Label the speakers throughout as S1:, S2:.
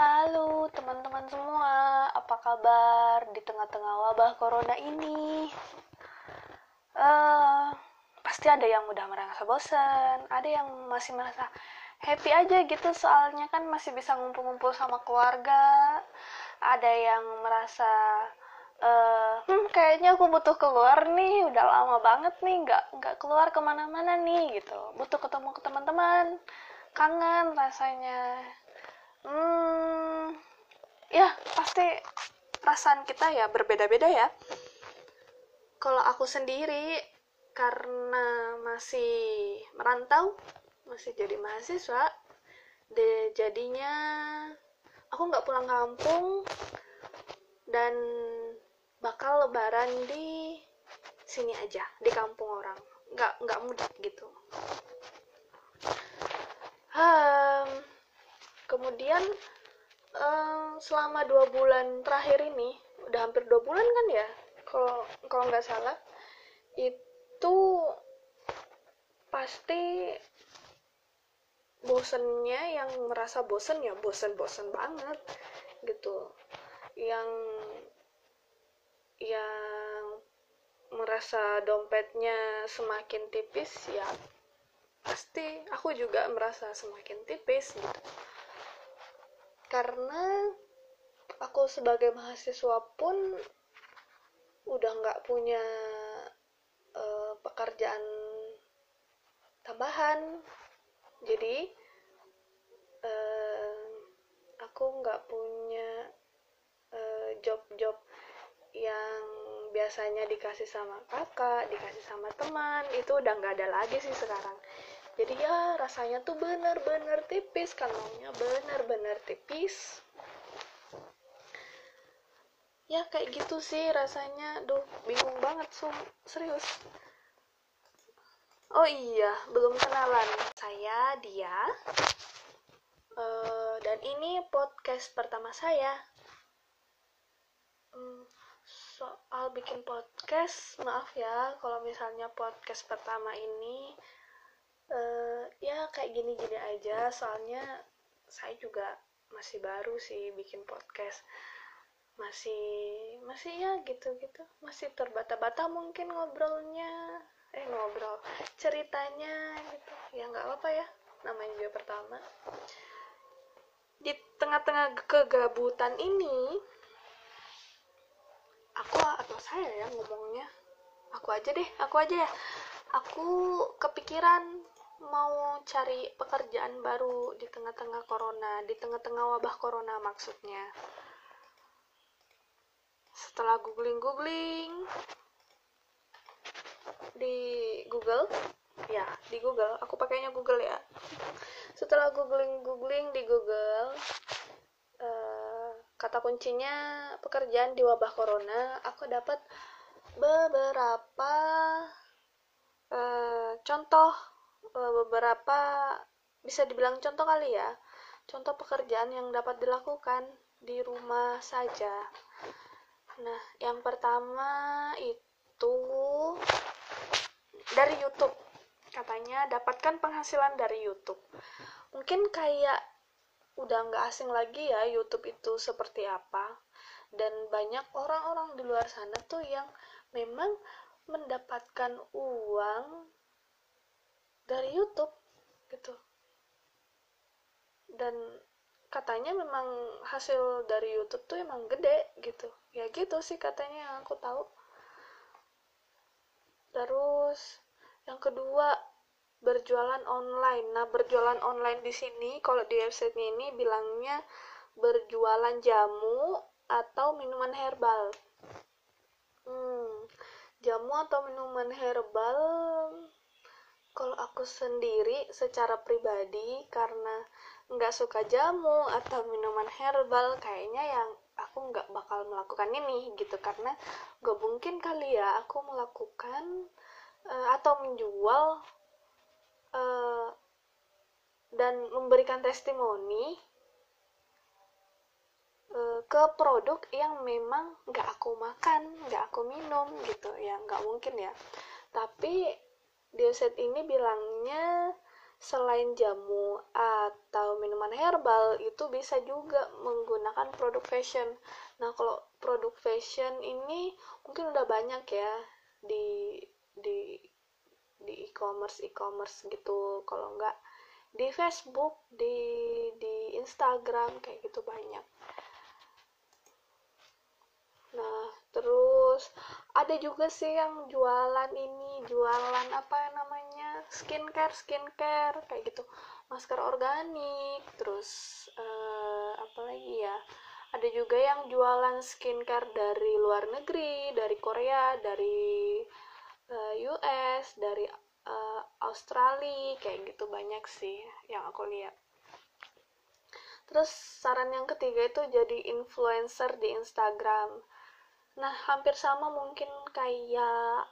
S1: Halo teman-teman semua, apa kabar di tengah-tengah wabah corona ini? Eh, pasti ada yang udah merasa bosan, ada yang masih merasa happy aja gitu. Soalnya kan masih bisa ngumpul-ngumpul sama keluarga. Ada yang merasa eh, hmm, kayaknya aku butuh keluar nih, udah lama banget nih nggak nggak keluar ke mana-mana nih gitu, butuh ketemu ke teman-teman, kangen rasanya hmm, ya pasti perasaan kita ya berbeda-beda ya. Kalau aku sendiri karena masih merantau masih jadi mahasiswa de jadinya aku nggak pulang kampung dan bakal lebaran di sini aja di kampung orang. Nggak nggak mudik gitu. Hmm, kemudian eh, selama dua bulan terakhir ini udah hampir dua bulan kan ya kalau kalau nggak salah itu pasti bosennya yang merasa bosen ya bosen-bosen banget gitu. Yang yang merasa dompetnya semakin tipis ya pasti aku juga merasa semakin tipis gitu karena aku sebagai mahasiswa pun udah nggak punya uh, pekerjaan tambahan jadi uh, aku nggak punya job-job uh, yang biasanya dikasih sama kakak, dikasih sama teman, itu udah nggak ada lagi sih sekarang. Jadi ya rasanya tuh bener-bener tipis, kantongnya bener-bener tipis. Ya kayak gitu sih rasanya, duh bingung banget, sum serius. Oh iya, belum kenalan. Saya dia. Uh, dan ini podcast pertama saya. Hmm, soal bikin podcast, maaf ya kalau misalnya podcast pertama ini uh, ya kayak gini-gini aja. Soalnya saya juga masih baru sih bikin podcast. Masih masih ya gitu-gitu. Masih terbata-bata mungkin ngobrolnya. Eh ngobrol, ceritanya gitu. Ya nggak apa-apa ya. Namanya juga pertama. Di tengah-tengah kegabutan ini, aku atau saya ya ngomongnya aku aja deh aku aja ya aku kepikiran mau cari pekerjaan baru di tengah-tengah corona di tengah-tengah wabah corona maksudnya. Setelah googling googling di Google ya di Google aku pakainya Google ya. Setelah googling googling di Google uh, kata kuncinya pekerjaan di wabah corona aku dapat beberapa uh, contoh beberapa bisa dibilang contoh kali ya contoh pekerjaan yang dapat dilakukan di rumah saja. Nah yang pertama itu dari YouTube. Katanya dapatkan penghasilan dari YouTube. Mungkin kayak udah nggak asing lagi ya YouTube itu seperti apa. Dan banyak orang-orang di luar sana tuh yang memang mendapatkan uang dari YouTube gitu dan katanya memang hasil dari YouTube tuh emang gede gitu ya gitu sih katanya yang aku tahu terus yang kedua berjualan online. Nah, berjualan online di sini kalau di website ini bilangnya berjualan jamu atau minuman herbal. Hmm, jamu atau minuman herbal kalau aku sendiri secara pribadi karena nggak suka jamu atau minuman herbal kayaknya yang aku nggak bakal melakukan ini gitu karena gak mungkin kali ya aku melakukan uh, atau menjual uh, dan memberikan testimoni uh, ke produk yang memang nggak aku makan, nggak aku minum gitu ya nggak mungkin ya. Tapi di website ini bilangnya selain jamu atau minuman herbal itu bisa juga menggunakan produk fashion. Nah kalau produk fashion ini mungkin udah banyak ya di di di e-commerce e-commerce gitu. Kalau enggak di Facebook di di Instagram kayak gitu banyak nah terus ada juga sih yang jualan ini jualan apa namanya? Skincare skincare kayak gitu. Masker organik terus uh, apa lagi ya? Ada juga yang jualan skincare dari luar negeri dari Korea dari uh, eh, US dari uh, Australia kayak gitu. Banyak sih yang aku lihat. Terus saran yang ketiga itu jadi influencer di Instagram nah hampir sama mungkin kayak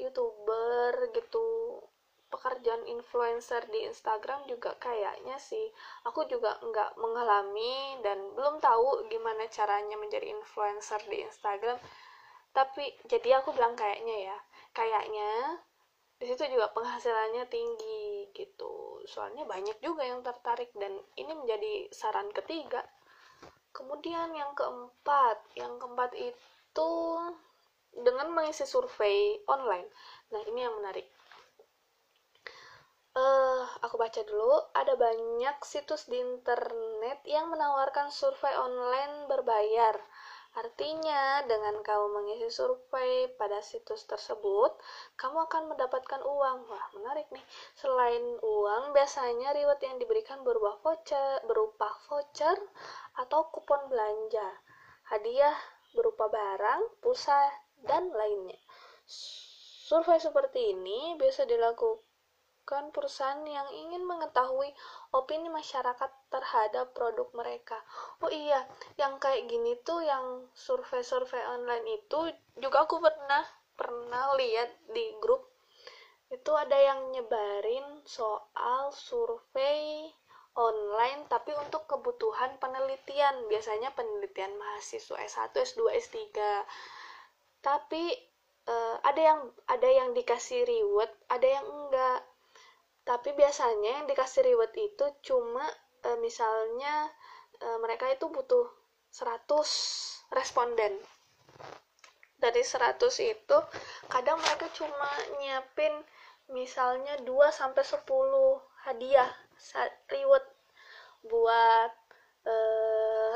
S1: youtuber gitu. Pekerjaan influencer di Instagram juga kayaknya sih. Aku juga nggak mengalami dan belum tahu gimana caranya menjadi influencer di Instagram. Tapi jadi aku bilang kayaknya ya kayaknya di situ juga penghasilannya tinggi gitu. Soalnya banyak juga yang tertarik dan ini menjadi saran ketiga. Kemudian yang keempat yang keempat itu dengan mengisi survei online. Nah ini yang menarik. Uh, aku baca dulu. Ada banyak situs di internet yang menawarkan survei online berbayar. Artinya, dengan kamu mengisi survei pada situs tersebut, kamu akan mendapatkan uang. Wah, menarik nih. Selain uang, biasanya reward yang diberikan berupa voucher, berupa voucher atau kupon belanja, hadiah berupa barang, pulsa, dan lainnya. Survei seperti ini bisa dilakukan kan perusahaan yang ingin mengetahui opini masyarakat terhadap produk mereka. Oh iya, yang kayak gini tuh yang survei-survei online itu juga aku pernah pernah lihat di grup itu ada yang nyebarin soal survei online tapi untuk kebutuhan penelitian. Biasanya penelitian mahasiswa S1, S2, S3 tapi uh, ada yang ada yang dikasih reward ada yang enggak. Tapi biasanya yang dikasih reward itu cuma e, misalnya e, mereka itu butuh 100 responden. Dari 100 itu kadang mereka cuma nyiapin misalnya 2 sampai 10 hadiah reward buat e,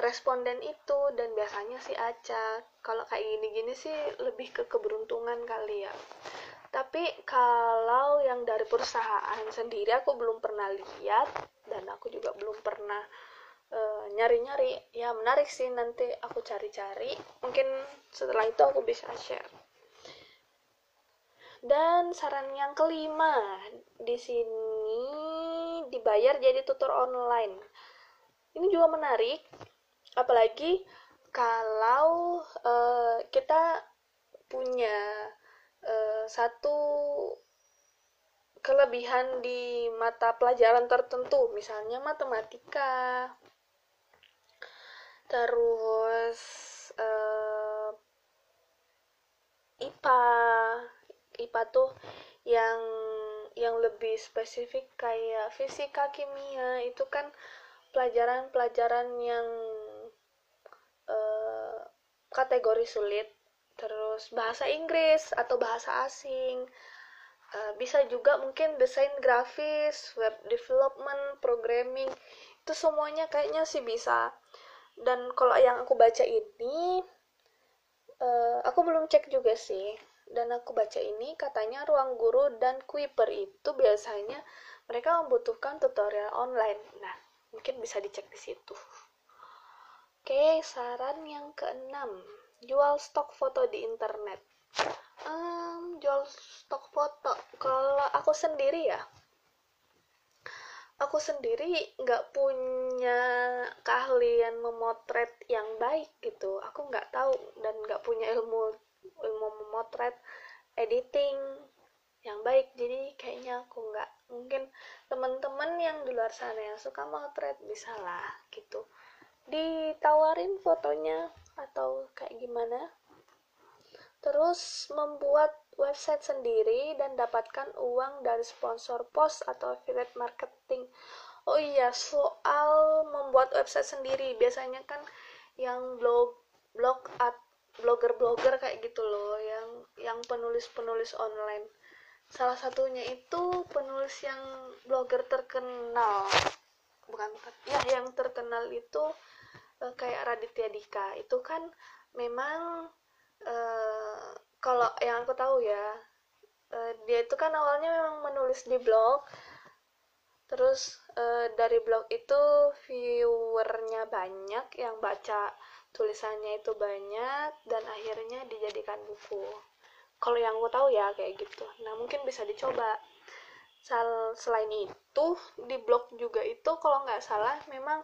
S1: responden itu. Dan biasanya sih acak kalau kayak gini-gini sih lebih ke keberuntungan kali ya. Tapi kalau yang dari perusahaan sendiri aku belum pernah lihat. Dan aku juga belum pernah eh, nyari-nyari. Uh, ya menarik sih nanti aku cari-cari. Mungkin setelah itu aku bisa share. Dan saran yang kelima di sini dibayar jadi tutor online. Ini juga menarik apalagi kalau uh, kita punya uh, satu kelebihan di mata pelajaran tertentu, misalnya matematika, terus uh, IPA, IPA tuh yang yang lebih spesifik kayak fisika, kimia itu kan pelajaran-pelajaran yang uh, kategori sulit. Terus bahasa Inggris atau bahasa asing. Uh, bisa juga mungkin desain grafis web development programming. Itu semuanya kayaknya sih bisa. Dan kalau yang aku baca ini uh, aku belum cek juga sih dan aku baca ini katanya ruang guru dan Kuiper itu biasanya mereka membutuhkan tutorial online. Nah mungkin bisa dicek di situ. Oke saran yang keenam. Jual stok foto di internet. Um, jual stok foto. Kalau aku sendiri ya aku sendiri nggak punya keahlian memotret yang baik gitu. Aku nggak tahu dan nggak punya ilmu ilmu memotret editing yang baik. Jadi kayaknya aku nggak mungkin teman-teman yang di luar sana yang suka motret bisa lah gitu. Ditawarin fotonya atau kayak gimana. Terus membuat website sendiri dan dapatkan uang dari sponsor post atau affiliate marketing. Oh iya, soal membuat website sendiri, biasanya kan yang blog blog at blogger-blogger kayak gitu loh, yang yang penulis-penulis online. Salah satunya itu penulis yang blogger terkenal. Bukan. Ya, yang terkenal itu uh, kayak Raditya Dika. Itu kan memang uh, kalau yang aku tahu ya uh, dia itu kan awalnya memang menulis di blog terus uh, dari blog itu viewernya banyak yang baca tulisannya itu banyak dan akhirnya dijadikan buku. Kalau yang aku tahu ya kayak gitu. Nah mungkin bisa dicoba. Sal selain itu di blog juga itu kalau nggak salah memang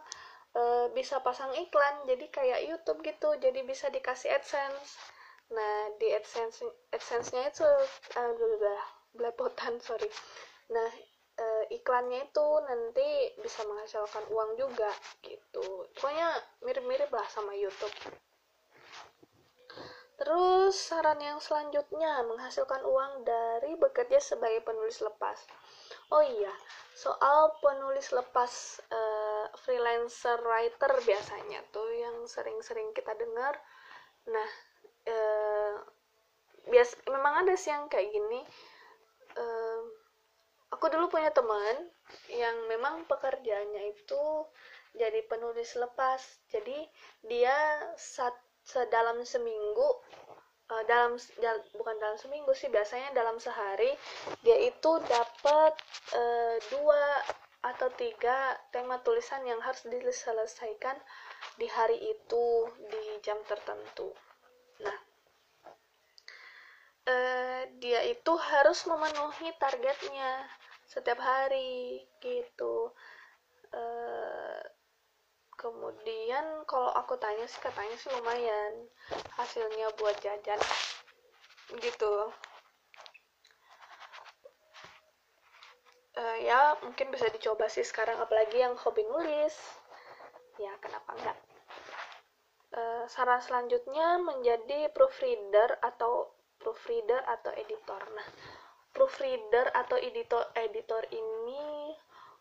S1: e, bisa pasang iklan. Jadi kayak YouTube gitu. Jadi bisa dikasih AdSense. Nah di adsense adsense-nya itu uh, belepotan sorry. Nah uh, iklannya itu nanti bisa menghasilkan uang juga gitu pokoknya mirip-mirip lah sama YouTube Terus saran yang selanjutnya menghasilkan uang dari bekerja sebagai penulis lepas. Oh iya, soal penulis lepas uh, freelancer writer biasanya tuh yang sering-sering kita dengar. Nah, uh, bias memang ada sih yang kayak gini uh, aku dulu punya teman yang memang pekerjaannya itu jadi penulis lepas. Jadi dia saat sedalam seminggu uh, dalam dal, bukan dalam seminggu sih biasanya dalam sehari dia itu dapat uh, dua atau tiga tema tulisan yang harus diselesaikan di hari itu di jam tertentu. Nah, eh, dia itu harus memenuhi targetnya setiap hari gitu. Eh, kemudian kalau aku tanya sih katanya sih lumayan hasilnya buat jajan gitu. Uh, ya mungkin bisa dicoba sih sekarang apalagi yang hobi nulis ya kenapa enggak uh, saran selanjutnya menjadi proofreader atau proofreader atau editor. Nah, proofreader atau editor editor ini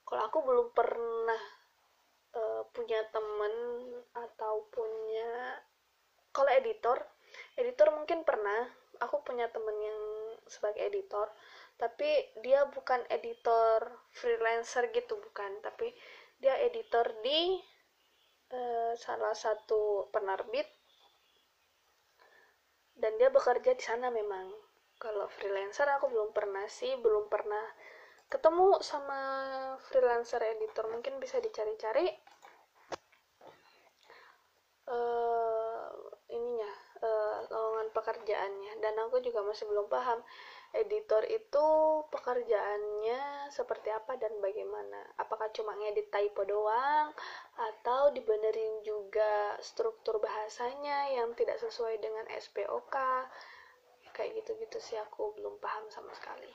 S1: kalau aku belum pernah uh, punya temen atau punya kalau editor editor mungkin pernah. Aku punya temen yang sebagai editor tapi dia bukan editor freelancer gitu bukan. Tapi dia editor di Eh, salah satu penerbit dan dia bekerja di sana memang kalau freelancer aku belum pernah sih belum pernah ketemu sama freelancer editor. Mungkin bisa dicari-cari. Uh, ininya uh, lowongan pekerjaannya. Dan aku juga masih belum paham editor itu pekerjaannya seperti apa dan bagaimana. Apakah cuma ngedit typo doang atau dibenerin juga struktur bahasanya yang tidak sesuai dengan SPOK kayak gitu-gitu sih aku belum paham sama sekali.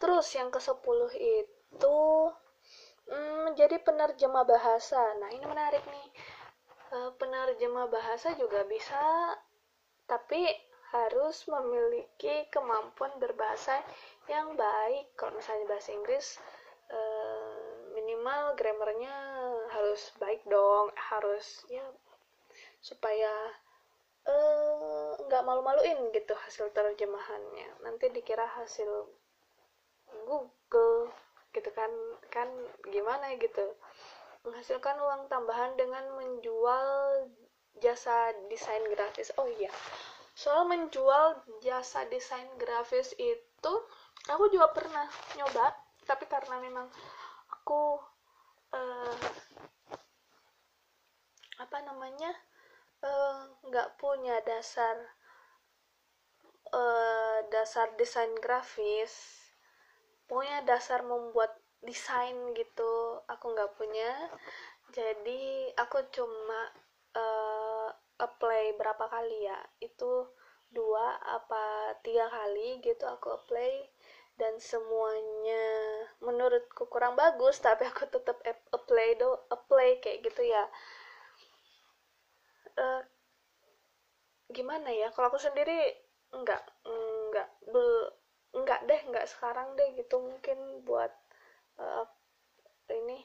S1: Terus yang ke 10 itu hmm, menjadi penerjemah bahasa. Nah ini menarik nih. Eh, penerjemah bahasa juga bisa tapi harus memiliki kemampuan berbahasa yang baik. Kalau misalnya bahasa Inggris eh, minimal grammarnya harus baik dong. Harus ya supaya eh, nggak malu-maluin gitu hasil terjemahannya. Nanti dikira hasil Google gitu kan kan gimana gitu. Menghasilkan uang tambahan dengan menjual jasa desain grafis. Oh iya soal menjual jasa desain grafis itu aku juga pernah nyoba tapi karena memang aku uh, apa namanya nggak uh, punya dasar uh, dasar desain grafis. Pokoknya dasar membuat desain gitu aku nggak punya. Jadi aku cuma uh, apply berapa kali ya? Itu dua apa tiga kali gitu aku apply. Dan semuanya menurutku kurang bagus tapi aku tetap apply do apply kayak gitu ya uh, gimana ya? Kalau aku sendiri enggak enggak bel enggak deh enggak sekarang deh gitu mungkin buat uh, ini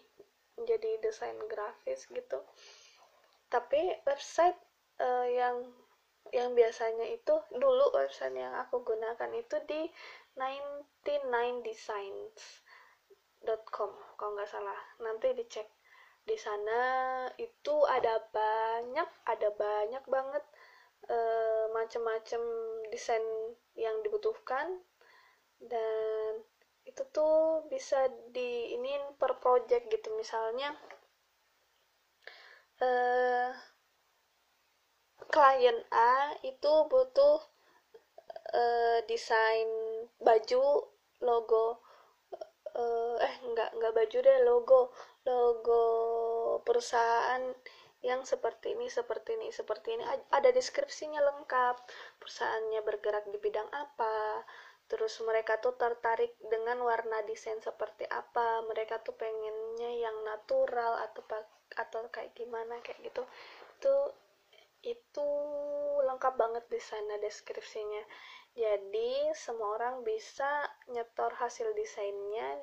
S1: menjadi desain grafis gitu. Tapi website uh, yang yang biasanya itu dulu website yang aku gunakan itu di 99designs.com kalau nggak salah. Nanti dicek di sana itu ada banyak ada banyak banget uh, macam-macam desain yang dibutuhkan. Dan itu tuh bisa di ini per project gitu. Misalnya uh, klien A itu butuh uh, desain baju logo uh, eh nggak nggak baju deh logo logo perusahaan yang seperti ini seperti ini seperti ini. Ada deskripsinya lengkap. Perusahaannya bergerak di bidang apa. Terus mereka tuh tertarik dengan warna desain seperti apa. Mereka tuh pengennya yang natural atau atau kayak gimana kayak gitu. Itu itu lengkap banget di sana deskripsinya. Jadi semua orang bisa nyetor hasil desainnya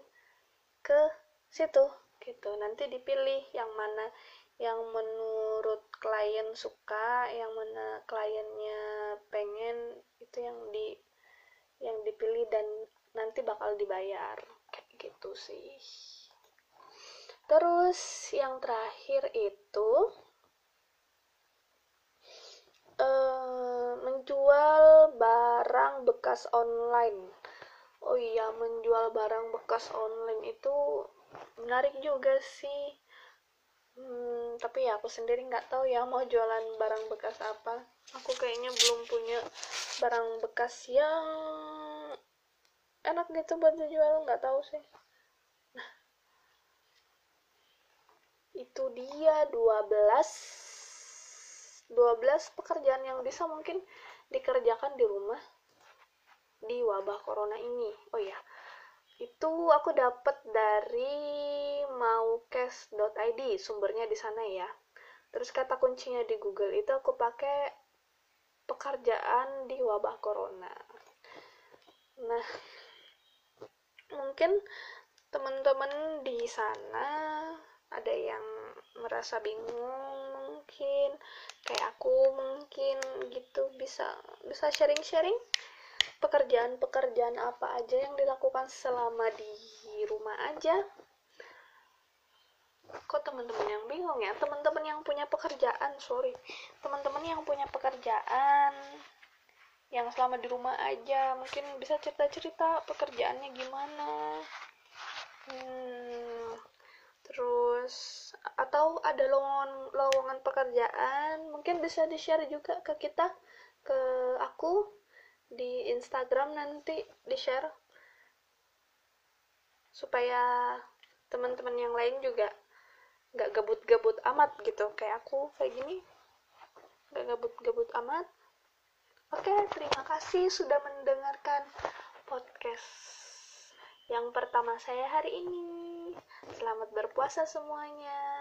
S1: ke situ gitu. Nanti dipilih yang mana yang menurut klien suka yang mana kliennya pengen itu yang di yang dipilih dan nanti bakal dibayar. Gitu sih. Terus yang terakhir itu uh, menjual barang bekas online. Oh iya menjual barang bekas online itu menarik juga sih. Hmm, tapi ya aku sendiri nggak tahu ya mau jualan barang bekas apa. Aku kayaknya belum punya barang bekas yang enak gitu buat dijual nggak tahu sih. Nah itu dia 12 12 pekerjaan yang bisa mungkin dikerjakan di rumah di wabah corona ini. Oh ya itu aku dapat dari maukes.id sumbernya di sana ya. Terus kata kuncinya di Google itu aku pakai pekerjaan di wabah corona. Nah mungkin teman-teman di sana ada yang merasa bingung mungkin kayak aku mungkin gitu bisa bisa sharing-sharing pekerjaan-pekerjaan apa aja yang dilakukan selama di rumah aja? Kok teman-teman yang bingung ya? Teman-teman yang punya pekerjaan sorry. Teman-teman yang punya pekerjaan yang selama di rumah aja mungkin bisa cerita-cerita pekerjaannya gimana? Hmm, terus atau ada lowongan lowongan pekerjaan mungkin bisa di share juga ke kita ke aku di Instagram nanti di share supaya teman-teman yang lain juga nggak gabut-gabut amat gitu. Kayak aku kayak gini nggak gabut-gabut amat. Oke terima kasih sudah mendengarkan podcast yang pertama saya hari ini. Selamat berpuasa semuanya